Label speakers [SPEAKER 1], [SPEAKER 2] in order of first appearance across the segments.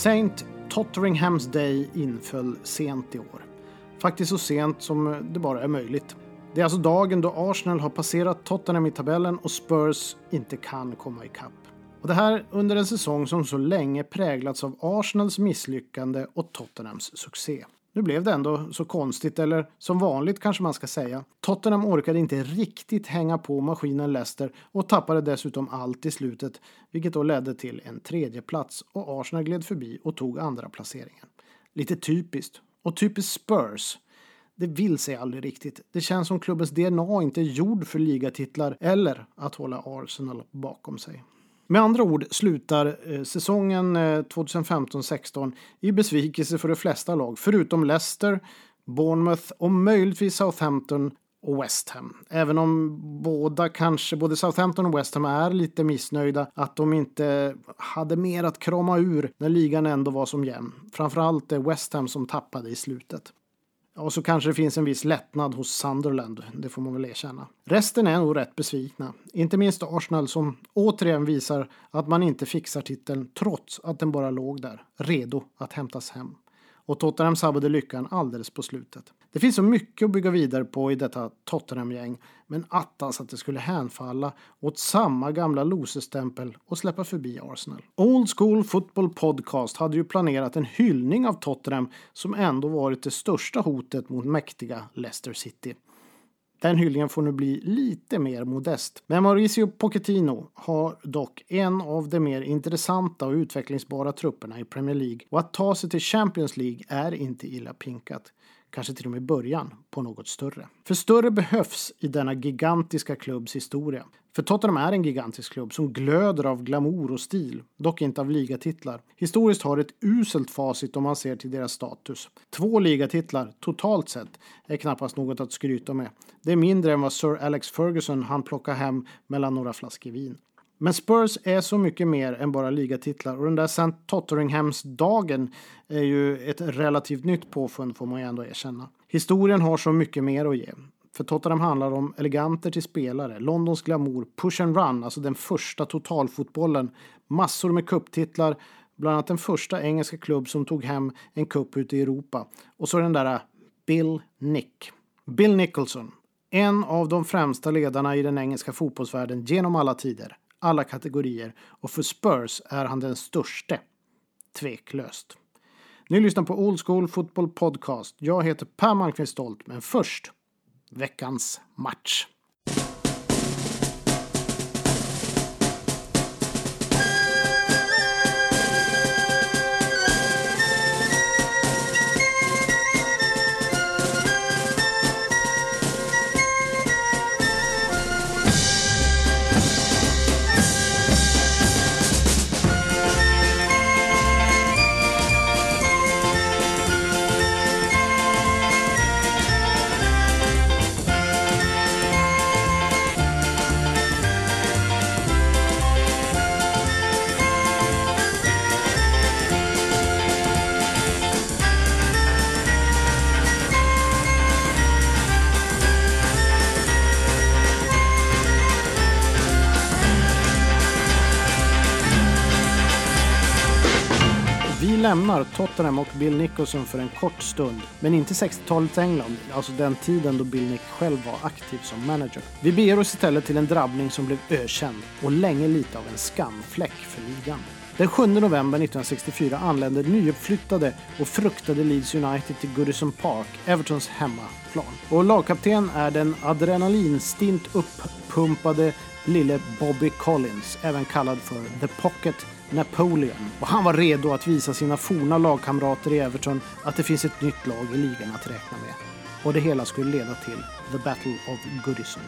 [SPEAKER 1] Saint Totteringham's Day inföll sent i år. Faktiskt så sent som det bara är möjligt. Det är alltså dagen då Arsenal har passerat Tottenham i tabellen och Spurs inte kan komma ikapp. Och det här under en säsong som så länge präglats av Arsenals misslyckande och Tottenhams succé. Nu blev det ändå så konstigt, eller som vanligt kanske man ska säga. Tottenham orkade inte riktigt hänga på maskinen Leicester och tappade dessutom allt i slutet, vilket då ledde till en tredje plats och Arsenal gled förbi och tog andra placeringen. Lite typiskt. Och typiskt Spurs. Det vill sig aldrig riktigt. Det känns som klubbens DNA inte är gjord för ligatitlar eller att hålla Arsenal bakom sig. Med andra ord slutar eh, säsongen eh, 2015-16 i besvikelse för de flesta lag, förutom Leicester, Bournemouth och möjligtvis Southampton och West Ham. Även om båda kanske, både Southampton och West Ham är lite missnöjda att de inte hade mer att krama ur när ligan ändå var som jämn. Framförallt West Ham som tappade i slutet. Och så kanske det finns en viss lättnad hos Sunderland, det får man väl erkänna. Resten är nog rätt besvikna. Inte minst Arsenal som återigen visar att man inte fixar titeln trots att den bara låg där, redo att hämtas hem och Tottenham sabbade lyckan alldeles på slutet. Det finns så mycket att bygga vidare på i detta Tottenham-gäng, men attans att det skulle hänfalla åt samma gamla losestämpel och släppa förbi Arsenal. Old School Football Podcast hade ju planerat en hyllning av Tottenham som ändå varit det största hotet mot mäktiga Leicester City. Den hyllningen får nu bli lite mer modest. Men Mauricio Pochettino har dock en av de mer intressanta och utvecklingsbara trupperna i Premier League och att ta sig till Champions League är inte illa pinkat kanske till och med början på något större. För större behövs i denna gigantiska klubbs historia. För Tottenham är en gigantisk klubb som glöder av glamour och stil, dock inte av ligatitlar. Historiskt har ett uselt facit om man ser till deras status. Två ligatitlar, totalt sett, är knappast något att skryta med. Det är mindre än vad Sir Alex Ferguson hann plocka hem mellan några flaskor vin. Men Spurs är så mycket mer än bara ligatitlar och den där St. Tottenhams-dagen är ju ett relativt nytt påfund får man ju ändå erkänna. Historien har så mycket mer att ge. För Tottenham handlar om eleganter till spelare, Londons glamour, push and run, alltså den första totalfotbollen, massor med kupptitlar, bland annat den första engelska klubb som tog hem en kupp ute i Europa. Och så den där äh, Bill Nick. Bill Nicholson, en av de främsta ledarna i den engelska fotbollsvärlden genom alla tider alla kategorier och för Spurs är han den störste. Tveklöst. Ni lyssnar på Old School Football Podcast. Jag heter Per Malmqvist Stolt, men först veckans match. Lämnar Tottenham och Bill Nicholson för en kort stund, men inte 60-talets England, alltså den tiden då Bill Nick själv var aktiv som manager. Vi beger oss istället till en drabbning som blev ökänd och länge lite av en skamfläck för ligan. Den 7 november 1964 anlände nyuppflyttade och fruktade Leeds United till Goodison Park, Evertons hemmaplan. Och lagkapten är den adrenalinstint uppumpade lille Bobby Collins, även kallad för The Pocket Napoleon. Och han var redo att visa sina forna lagkamrater i Everton att det finns ett nytt lag i ligan att räkna med. Och det hela skulle leda till The Battle of Goodison.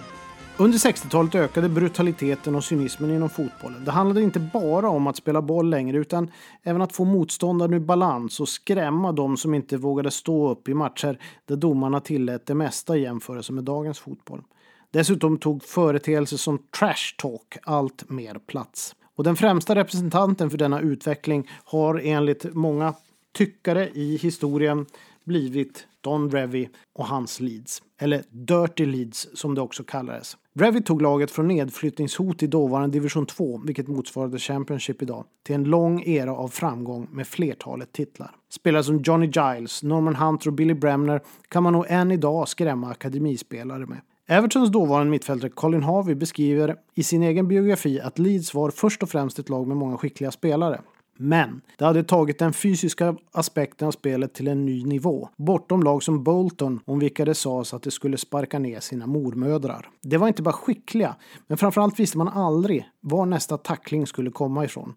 [SPEAKER 1] Under 60-talet ökade brutaliteten och cynismen inom fotbollen. Det handlade inte bara om att spela boll längre utan även att få motståndaren ur balans och skrämma de som inte vågade stå upp i matcher där domarna tillät det mesta i jämförelse med dagens fotboll. Dessutom tog företeelser som trash talk allt mer plats. Och den främsta representanten för denna utveckling har enligt många tyckare i historien blivit Don Revy och hans Leeds. Eller Dirty Leeds som det också kallades. Revy tog laget från nedflyttningshot i dåvarande division 2, vilket motsvarade Championship idag, till en lång era av framgång med flertalet titlar. Spelare som Johnny Giles, Norman Hunter och Billy Bremner kan man nog än idag skrämma akademispelare med. Evertons dåvarande mittfältare Colin Harvey beskriver i sin egen biografi att Leeds var först och främst ett lag med många skickliga spelare. Men det hade tagit den fysiska aspekten av spelet till en ny nivå. Bortom lag som Bolton, om vilka det sades att de skulle sparka ner sina mormödrar. Det var inte bara skickliga, men framförallt visste man aldrig var nästa tackling skulle komma ifrån.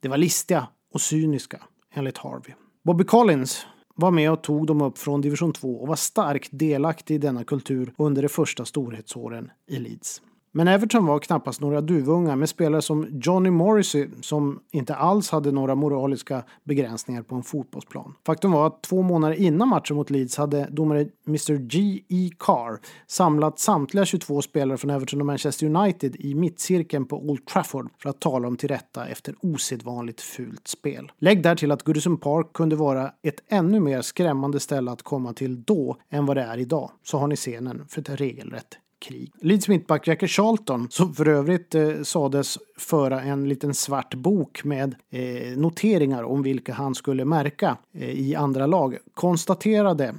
[SPEAKER 1] Det var listiga och cyniska, enligt Harvey. Bobby Collins var med och tog dem upp från division 2 och var starkt delaktig i denna kultur under de första storhetsåren i Leeds. Men Everton var knappast några duvungar med spelare som Johnny Morrissey som inte alls hade några moraliska begränsningar på en fotbollsplan. Faktum var att två månader innan matchen mot Leeds hade domare Mr G.E. Carr samlat samtliga 22 spelare från Everton och Manchester United i mittcirkeln på Old Trafford för att tala om till rätta efter osedvanligt fult spel. Lägg därtill att Goodison Park kunde vara ett ännu mer skrämmande ställe att komma till då än vad det är idag, så har ni scenen för ett regelrätt krig. Leeds mittback Jackie Charlton, som för övrigt eh, sades föra en liten svart bok med eh, noteringar om vilka han skulle märka eh, i andra lag, konstaterade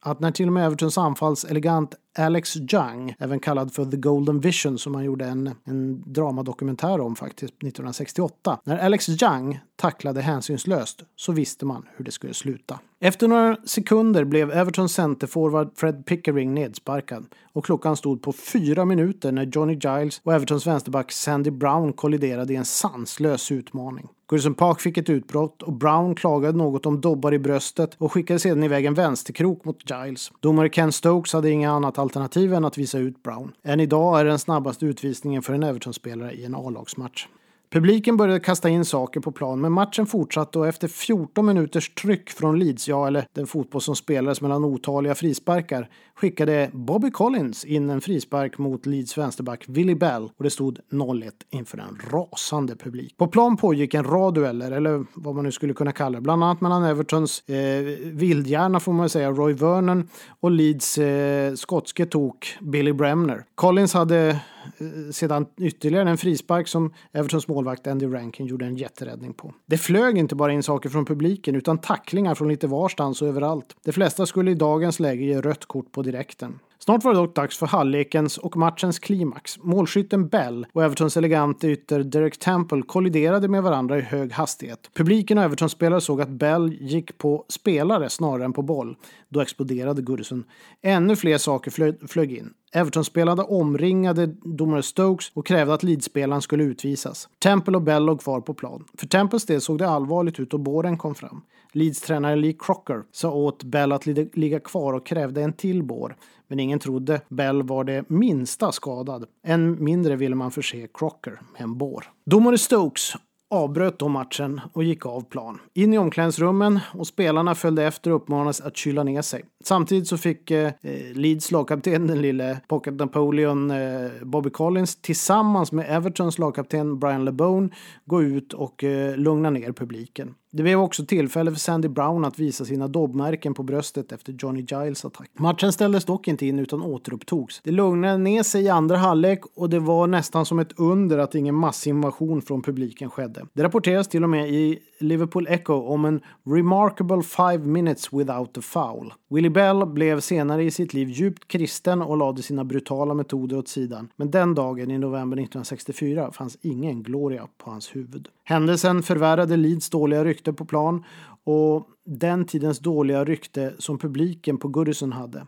[SPEAKER 1] att när till och med Evertons anfallselegant Alex Young, även kallad för The Golden Vision som han gjorde en, en dramadokumentär om faktiskt 1968. När Alex Young tacklade hänsynslöst så visste man hur det skulle sluta. Efter några sekunder blev Evertons centerforward Fred Pickering nedsparkad och klockan stod på fyra minuter när Johnny Giles och Evertons vänsterback Sandy Brown kolliderade i en sanslös utmaning. Goodison Park fick ett utbrott och Brown klagade något om dobbar i bröstet och skickade sedan iväg en vänsterkrok mot Giles. Domare Ken Stokes hade inget annat alternativ än att visa ut Brown. Än idag är det den snabbaste utvisningen för en Everton-spelare i en A-lagsmatch. Publiken började kasta in saker på plan, men matchen fortsatte och efter 14 minuters tryck från Leeds, ja eller den fotboll som spelades mellan otaliga frisparkar, skickade Bobby Collins in en frispark mot Leeds vänsterback Willy Bell och det stod 0-1 inför en rasande publik. På plan pågick en rad dueller, eller vad man nu skulle kunna kalla det, bland annat mellan Evertons eh, vildhjärna får man säga, Roy Vernon och Leeds eh, skotske tok Billy Bremner. Collins hade Eh, sedan ytterligare en frispark som Evertons målvakt Andy Rankin gjorde en jätteräddning på. Det flög inte bara in saker från publiken utan tacklingar från lite varstans och överallt. De flesta skulle i dagens läge ge rött kort på direkten. Snart var det dock dags för halvlekens och matchens klimax. Målskytten Bell och Evertons elegante ytter Derek Temple kolliderade med varandra i hög hastighet. Publiken och Evertons spelare såg att Bell gick på spelare snarare än på boll. Då exploderade Goodison. Ännu fler saker flög, flög in. Everton-spelarna omringade domare Stokes och krävde att Leeds-spelaren skulle utvisas. Temple och Bell låg kvar på plan. För Temples del såg det allvarligt ut och båren kom fram. Leeds-tränare Lee Crocker sa åt Bell att ligga kvar och krävde en till bår. Men ingen trodde Bell var det minsta skadad. Än mindre ville man förse Crocker med en bår. Domare Stokes avbröt då matchen och gick av plan. In i omklädningsrummen och spelarna följde efter och uppmanades att kyla ner sig. Samtidigt så fick eh, Leeds lagkapten, den lille Pocket Napoleon eh, Bobby Collins, tillsammans med Evertons lagkapten Brian LeBone gå ut och eh, lugna ner publiken. Det blev också tillfälle för Sandy Brown att visa sina dobbmärken på bröstet efter Johnny Giles attack. Matchen ställdes dock inte in utan återupptogs. Det lugnade ner sig i andra halvlek och det var nästan som ett under att ingen massinvasion från publiken skedde. Det rapporteras till och med i Liverpool Echo om en “remarkable five minutes without a foul”. Willie Bell blev senare i sitt liv djupt kristen och lade sina brutala metoder åt sidan. Men den dagen i november 1964 fanns ingen gloria på hans huvud. Händelsen förvärrade Leeds dåliga rykte rykte på plan och den tidens dåliga rykte som publiken på Goodison hade.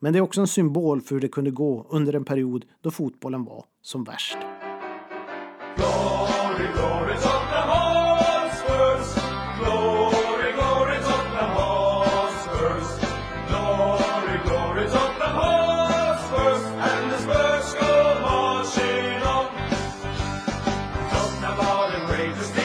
[SPEAKER 1] Men det är också en symbol för hur det kunde gå under en period då fotbollen var som värst. Glory, glory, Spurs go marching on. Tottenham are the greatest.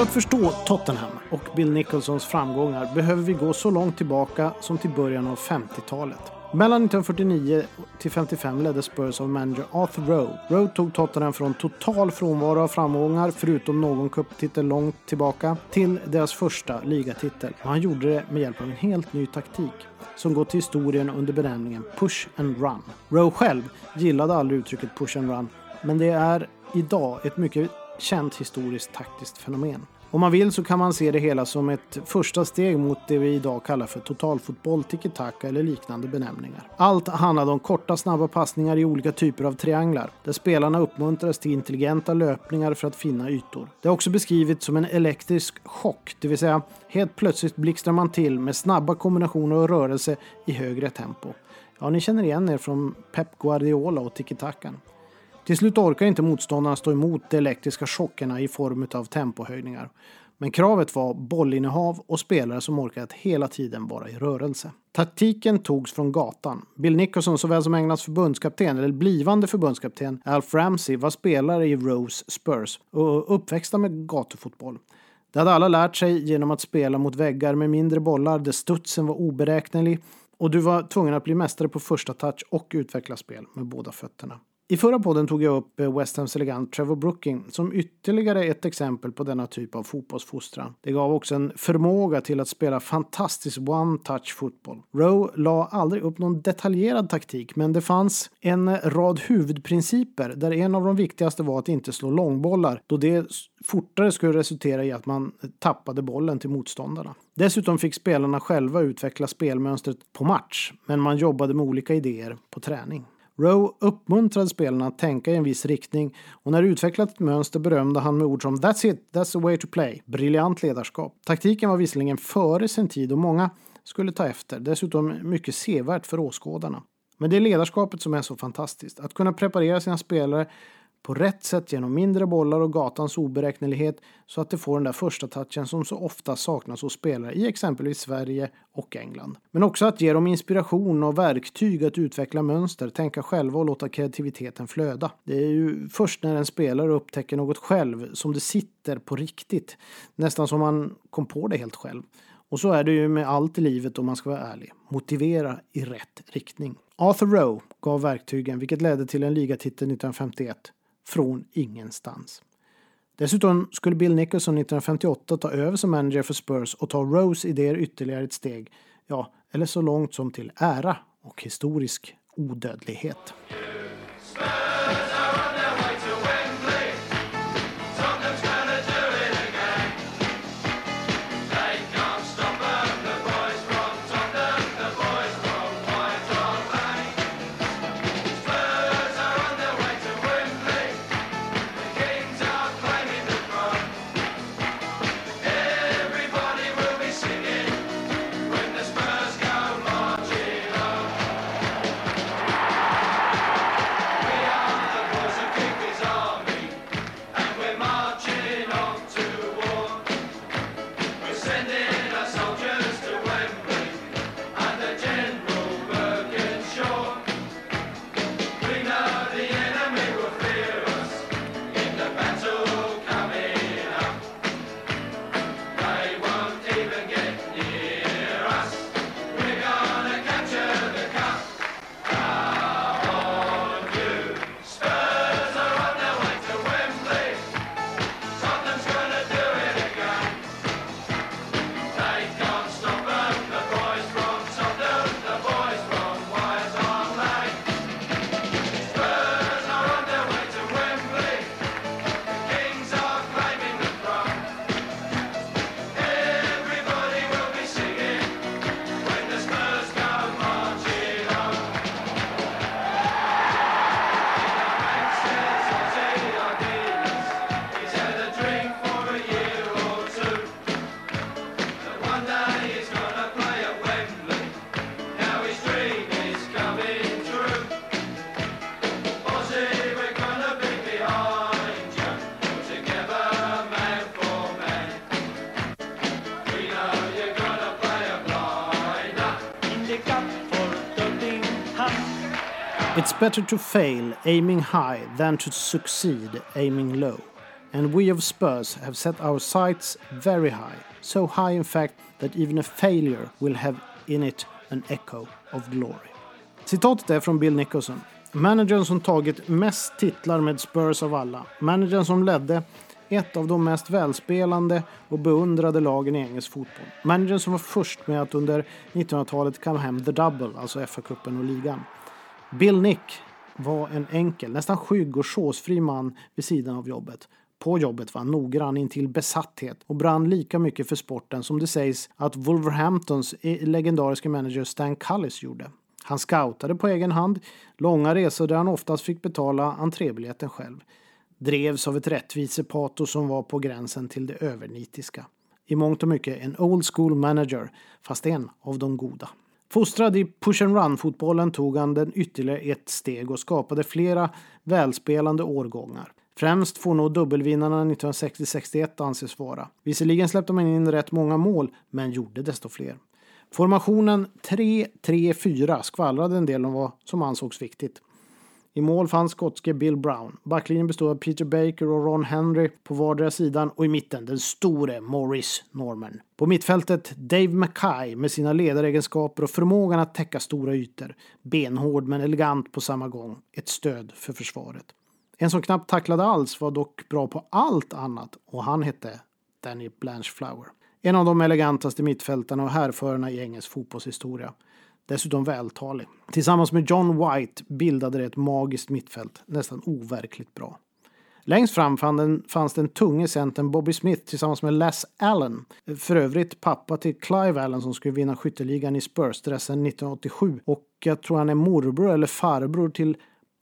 [SPEAKER 1] För att förstå Tottenham och Bill Nicholsons framgångar behöver vi gå så långt tillbaka som till början av 50-talet. Mellan 1949 till 55 ledde Spurs av manager Arthur Rowe. Rowe tog Tottenham från total frånvaro av framgångar, förutom någon cuptitel långt tillbaka, till deras första ligatitel. Och han gjorde det med hjälp av en helt ny taktik som gått till historien under benämningen push and run. Rowe själv gillade aldrig uttrycket push and run, men det är idag ett mycket känt historiskt taktiskt fenomen. Om man vill så kan man se det hela som ett första steg mot det vi idag kallar för totalfotboll, tiki-taka eller liknande benämningar. Allt handlade om korta snabba passningar i olika typer av trianglar, där spelarna uppmuntras till intelligenta löpningar för att finna ytor. Det är också beskrivet som en elektrisk chock, det vill säga helt plötsligt blixtrar man till med snabba kombinationer och rörelse i högre tempo. Ja, ni känner igen er från Pep Guardiola och tiki-takan. Till slut orkar inte motståndarna stå emot de elektriska chockerna i form av tempohöjningar. Men kravet var bollinnehav och spelare som orkade att hela tiden vara i rörelse. Taktiken togs från gatan. Bill Nicholson såväl som Englands förbundskapten, eller blivande förbundskapten, Alf Ramsey var spelare i Rose Spurs och uppväxta med gatufotboll. Det hade alla lärt sig genom att spela mot väggar med mindre bollar där studsen var oberäknelig och du var tvungen att bli mästare på första touch och utveckla spel med båda fötterna. I förra podden tog jag upp eh, West Hams elegant Trevor Brooking som ytterligare ett exempel på denna typ av fotbollsfostran. Det gav också en förmåga till att spela fantastisk one-touch fotboll. Rowe la aldrig upp någon detaljerad taktik men det fanns en rad huvudprinciper där en av de viktigaste var att inte slå långbollar då det fortare skulle resultera i att man tappade bollen till motståndarna. Dessutom fick spelarna själva utveckla spelmönstret på match men man jobbade med olika idéer på träning. Rowe uppmuntrade spelarna att tänka i en viss riktning och när utvecklat ett mönster berömde han med ord som “That's it, that's the way to play”. Briljant ledarskap. Taktiken var visserligen före sin tid och många skulle ta efter. Dessutom mycket sevärt för åskådarna. Men det är ledarskapet som är så fantastiskt. Att kunna preparera sina spelare på rätt sätt genom mindre bollar och gatans oberäknelighet så att de får den där första touchen som så ofta saknas hos spelare i exempelvis Sverige och England. Men också att ge dem inspiration och verktyg att utveckla mönster, tänka själva och låta kreativiteten flöda. Det är ju först när en spelare upptäcker något själv som det sitter på riktigt, nästan som man kom på det helt själv. Och så är det ju med allt i livet om man ska vara ärlig. Motivera i rätt riktning. Arthur Rowe gav verktygen vilket ledde till en ligatitel 1951 från ingenstans. Dessutom skulle Bill Nicholson 1958 ta över som manager för Spurs och ta Rose idéer ytterligare ett steg. Ja, eller så långt som till ära och historisk odödlighet. Better to fail aiming high than to succeed aiming low. And we of Spurs have set our sights very high. So high in fact that even a failure will have in it an echo of glory. Citatet är från Bill Nicholson. Managern som tagit mest titlar med Spurs av alla. Managern som ledde ett av de mest välspelande och beundrade lagen i engelsk fotboll. Managern som var först med att under 1900-talet kamma hem the double, alltså FA-cupen och ligan. Bill Nick var en enkel, nästan skygg och såsfri man vid sidan av jobbet. På jobbet var han noggrann intill besatthet och brann lika mycket för sporten som det sägs att Wolverhamptons e- legendariska manager Stan Cullis gjorde. Han scoutade på egen hand, långa resor där han oftast fick betala entrébiljetten själv. Drevs av ett rättvisepatos som var på gränsen till det övernitiska. I mångt och mycket en old school manager, fast en av de goda. Fostrad i push and run-fotbollen tog han den ytterligare ett steg och skapade flera välspelande årgångar. Främst får nog dubbelvinnarna 1960-61 anses vara. Visserligen släppte man in rätt många mål, men gjorde desto fler. Formationen 3-3-4 skvallrade en del om vad som ansågs viktigt. I mål fanns skotske Bill Brown. Backlinjen bestod av Peter Baker och Ron Henry på vardera sidan och i mitten den store Morris Norman. På mittfältet Dave Mackay med sina ledaregenskaper och förmågan att täcka stora ytor. Benhård men elegant på samma gång. Ett stöd för försvaret. En som knappt tacklade alls var dock bra på allt annat och han hette Danny Blanchflower. En av de elegantaste mittfältarna och härförarna i engelsk fotbollshistoria. Dessutom vältalig. Tillsammans med John White bildade det ett magiskt mittfält, nästan overkligt bra. Längst fram fanns den tunge centern Bobby Smith tillsammans med Les Allen. För övrigt pappa till Clive Allen som skulle vinna skytteligan i Spurs-dressen 1987. Och jag tror han är morbror eller farbror till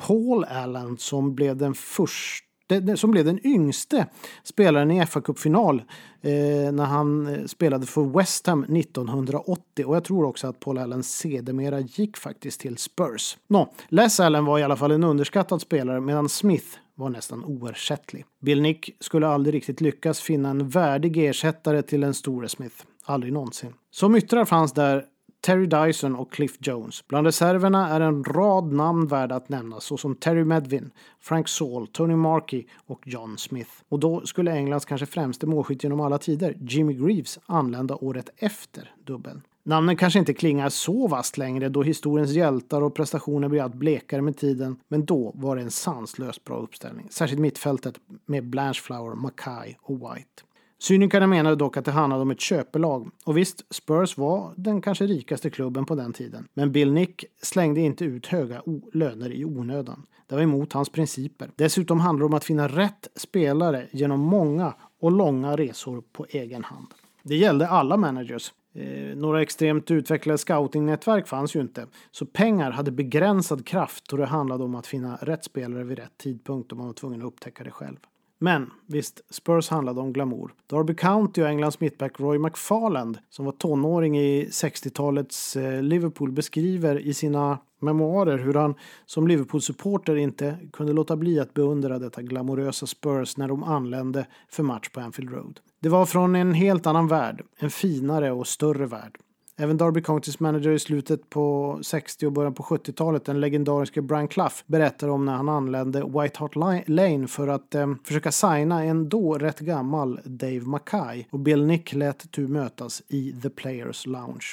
[SPEAKER 1] Paul Allen som blev den första som blev den yngste spelaren i fa Cup-final eh, när han eh, spelade för West Ham 1980. Och jag tror också att Paul Allen sedermera gick faktiskt till Spurs. Nå, Les Allen var i alla fall en underskattad spelare medan Smith var nästan oersättlig. Bill Nick skulle aldrig riktigt lyckas finna en värdig ersättare till den store Smith. Aldrig någonsin. Som yttrar fanns där Terry Dyson och Cliff Jones. Bland reserverna är en rad namn värda att nämna såsom Terry Medvin, Frank Saul, Tony Markey och John Smith. Och då skulle Englands kanske främste målskytt genom alla tider, Jimmy Greaves, anlända året efter dubbeln. Namnen kanske inte klingar så vast längre då historiens hjältar och prestationer blir allt blekare med tiden, men då var det en sanslöst bra uppställning. Särskilt mittfältet med Blanchflower, Mackay och White. Cynikerna menade dock att det handlade om ett köpelag. Och visst, Spurs var den kanske rikaste klubben på den tiden. Men Bill Nick slängde inte ut höga löner i onödan. Det var emot hans principer. Dessutom handlade det om att finna rätt spelare genom många och långa resor på egen hand. Det gällde alla managers. Eh, några extremt utvecklade scoutingnätverk fanns ju inte. Så pengar hade begränsad kraft och det handlade om att finna rätt spelare vid rätt tidpunkt och man var tvungen att upptäcka det själv. Men visst, Spurs handlade om glamour. Derby County och Englands mittback Roy McFarland, som var tonåring i 60-talets eh, Liverpool, beskriver i sina memoarer hur han som Liverpool-supporter inte kunde låta bli att beundra detta glamorösa Spurs när de anlände för match på Anfield Road. Det var från en helt annan värld, en finare och större värld. Även Derby Countys manager i slutet på 60 och början på 70-talet, den legendariske Brian Clough, berättar om när han anlände White Hart Lane för att eh, försöka signa en då rätt gammal Dave Mackay och Bill Nick lät tu mötas i The Players Lounge.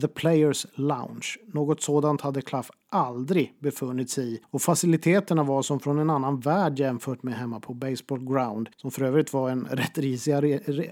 [SPEAKER 1] The Players Lounge. Något sådant hade Klaff aldrig befunnit sig i och faciliteterna var som från en annan värld jämfört med hemma på Baseball Ground som för övrigt var en rätt risig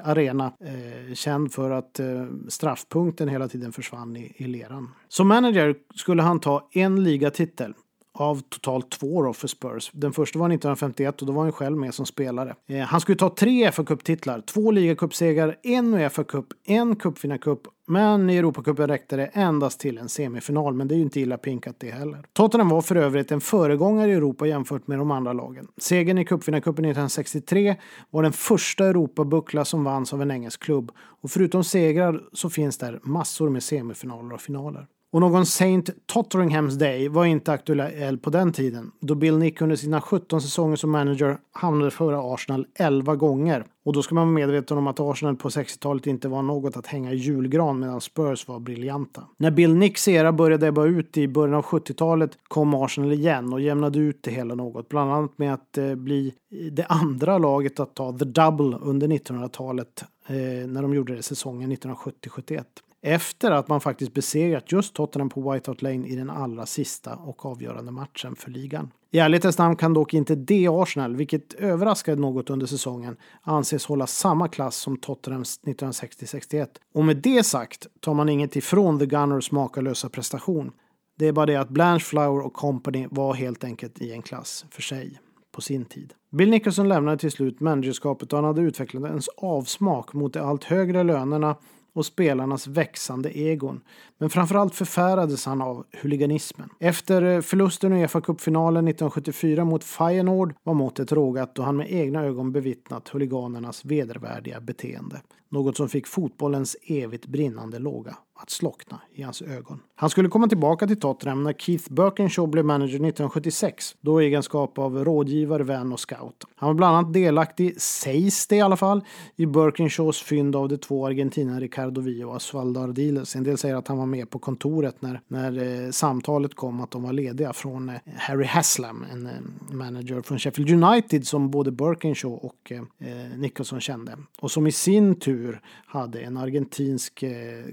[SPEAKER 1] arena eh, känd för att eh, straffpunkten hela tiden försvann i, i leran. Som manager skulle han ta en ligatitel av totalt två då för Spurs. Den första var 1951 och då var han själv med som spelare. Eh, han skulle ta tre fa Cup-titlar, två ligacupsegrar, en Uefa Cup, en cupvinnarcup men i Europacupen räckte det endast till en semifinal, men det är ju inte illa pinkat det heller. Tottenham var för övrigt en föregångare i Europa jämfört med de andra lagen. Segern i cupvinnarcupen 1963 var den första Europabuckla som vanns av en engelsk klubb. Och förutom segrar så finns där massor med semifinaler och finaler. Och någon Saint Totteringham's Day var inte aktuell på den tiden, då Bill Nick under sina 17 säsonger som manager hamnade före Arsenal 11 gånger. Och då ska man vara medveten om att Arsenal på 60-talet inte var något att hänga i julgran medan Spurs var briljanta. När Bill Nicks era började ebba ut i början av 70-talet kom Arsenal igen och jämnade ut det hela något. Bland annat med att eh, bli det andra laget att ta the double under 1900-talet eh, när de gjorde det säsongen 1970-71 efter att man faktiskt besegrat just Tottenham på White Hart Lane i den allra sista och avgörande matchen för ligan. I ärlighetens namn kan dock inte det Arsenal, vilket överraskade något under säsongen, anses hålla samma klass som Tottenhams 1960-61. Och med det sagt tar man inget ifrån The Gunners makalösa prestation. Det är bara det att Blanchflower och Company var helt enkelt i en klass för sig på sin tid. Bill Nicholson lämnade till slut managerskapet och han hade utvecklat en avsmak mot de allt högre lönerna och spelarnas växande egon. Men framförallt förfärades han av huliganismen. Efter eh, förlusten i Uefa-cupfinalen 1974 mot Feyenoord var måttet rågat då han med egna ögon bevittnat huliganernas vedervärdiga beteende. Något som fick fotbollens evigt brinnande låga att slockna i hans ögon. Han skulle komma tillbaka till Tottenham när Keith Birkinshaw blev manager 1976, då i egenskap av rådgivare, vän och scout. Han var bland annat delaktig, sägs det i alla fall, i Birkinshaws fynd av de två argentinarna Ricardo Villa och Osvaldo Ardiles. En del säger att han var med på kontoret när, när eh, samtalet kom att de var lediga från eh, Harry Haslam, en eh, manager från Sheffield United som både Birkinshaw och eh, eh, Nicholson kände. Och som i sin tur hade en argentinsk eh,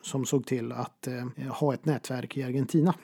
[SPEAKER 1] som såg till att eh, ha ett nätverk i Argentina.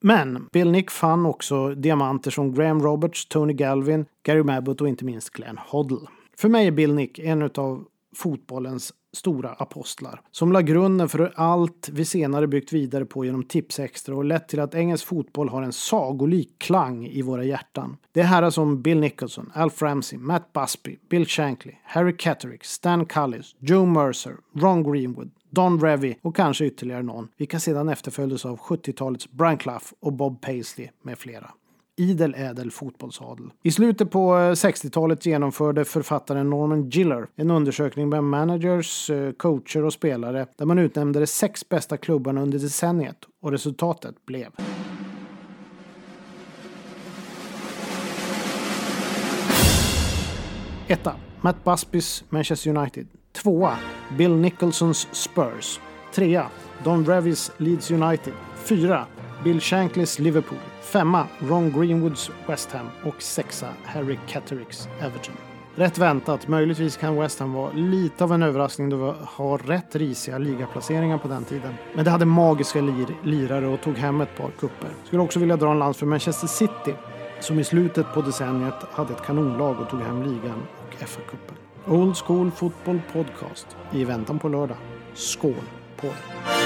[SPEAKER 1] Men Bill Nick fann också diamanter som Graham Roberts, Tony Galvin, Gary Mabbott och inte minst Glenn Hoddle. För mig är Bill Nick en av fotbollens stora apostlar som la grunden för allt vi senare byggt vidare på genom Tips Extra och lett till att engelsk fotboll har en sagolik klang i våra hjärtan. Det är herrar som Bill Nicholson, Alf Ramsey, Matt Busby, Bill Shankly, Harry Catterick, Stan Cullis, Joe Mercer, Ron Greenwood, Don Revy och kanske ytterligare någon, vilka sedan efterföljdes av 70-talets Brian Clough och Bob Paisley med flera idel ädel fotbollsadel. I slutet på eh, 60-talet genomförde författaren Norman Giller en undersökning med managers, eh, coacher och spelare där man utnämnde de sex bästa klubbarna under decenniet och resultatet blev Etta. Matt Busbys Manchester United. Tvåa. Bill Nicholsons Spurs. Trea. Don Revis Leeds United. Fyra. Bill Shanklys Liverpool. Femma Ron Greenwoods West Ham och sexa Harry Cattericks Everton. Rätt väntat. Möjligtvis kan West Ham vara lite av en överraskning då vi har rätt risiga ligaplaceringar på den tiden. Men det hade magiska lir lirare och tog hem ett par kupper. Skulle också vilja dra en lans för Manchester City som i slutet på decenniet hade ett kanonlag och tog hem ligan och FA-cupen. Old School Football Podcast i väntan på lördag. Skål på er!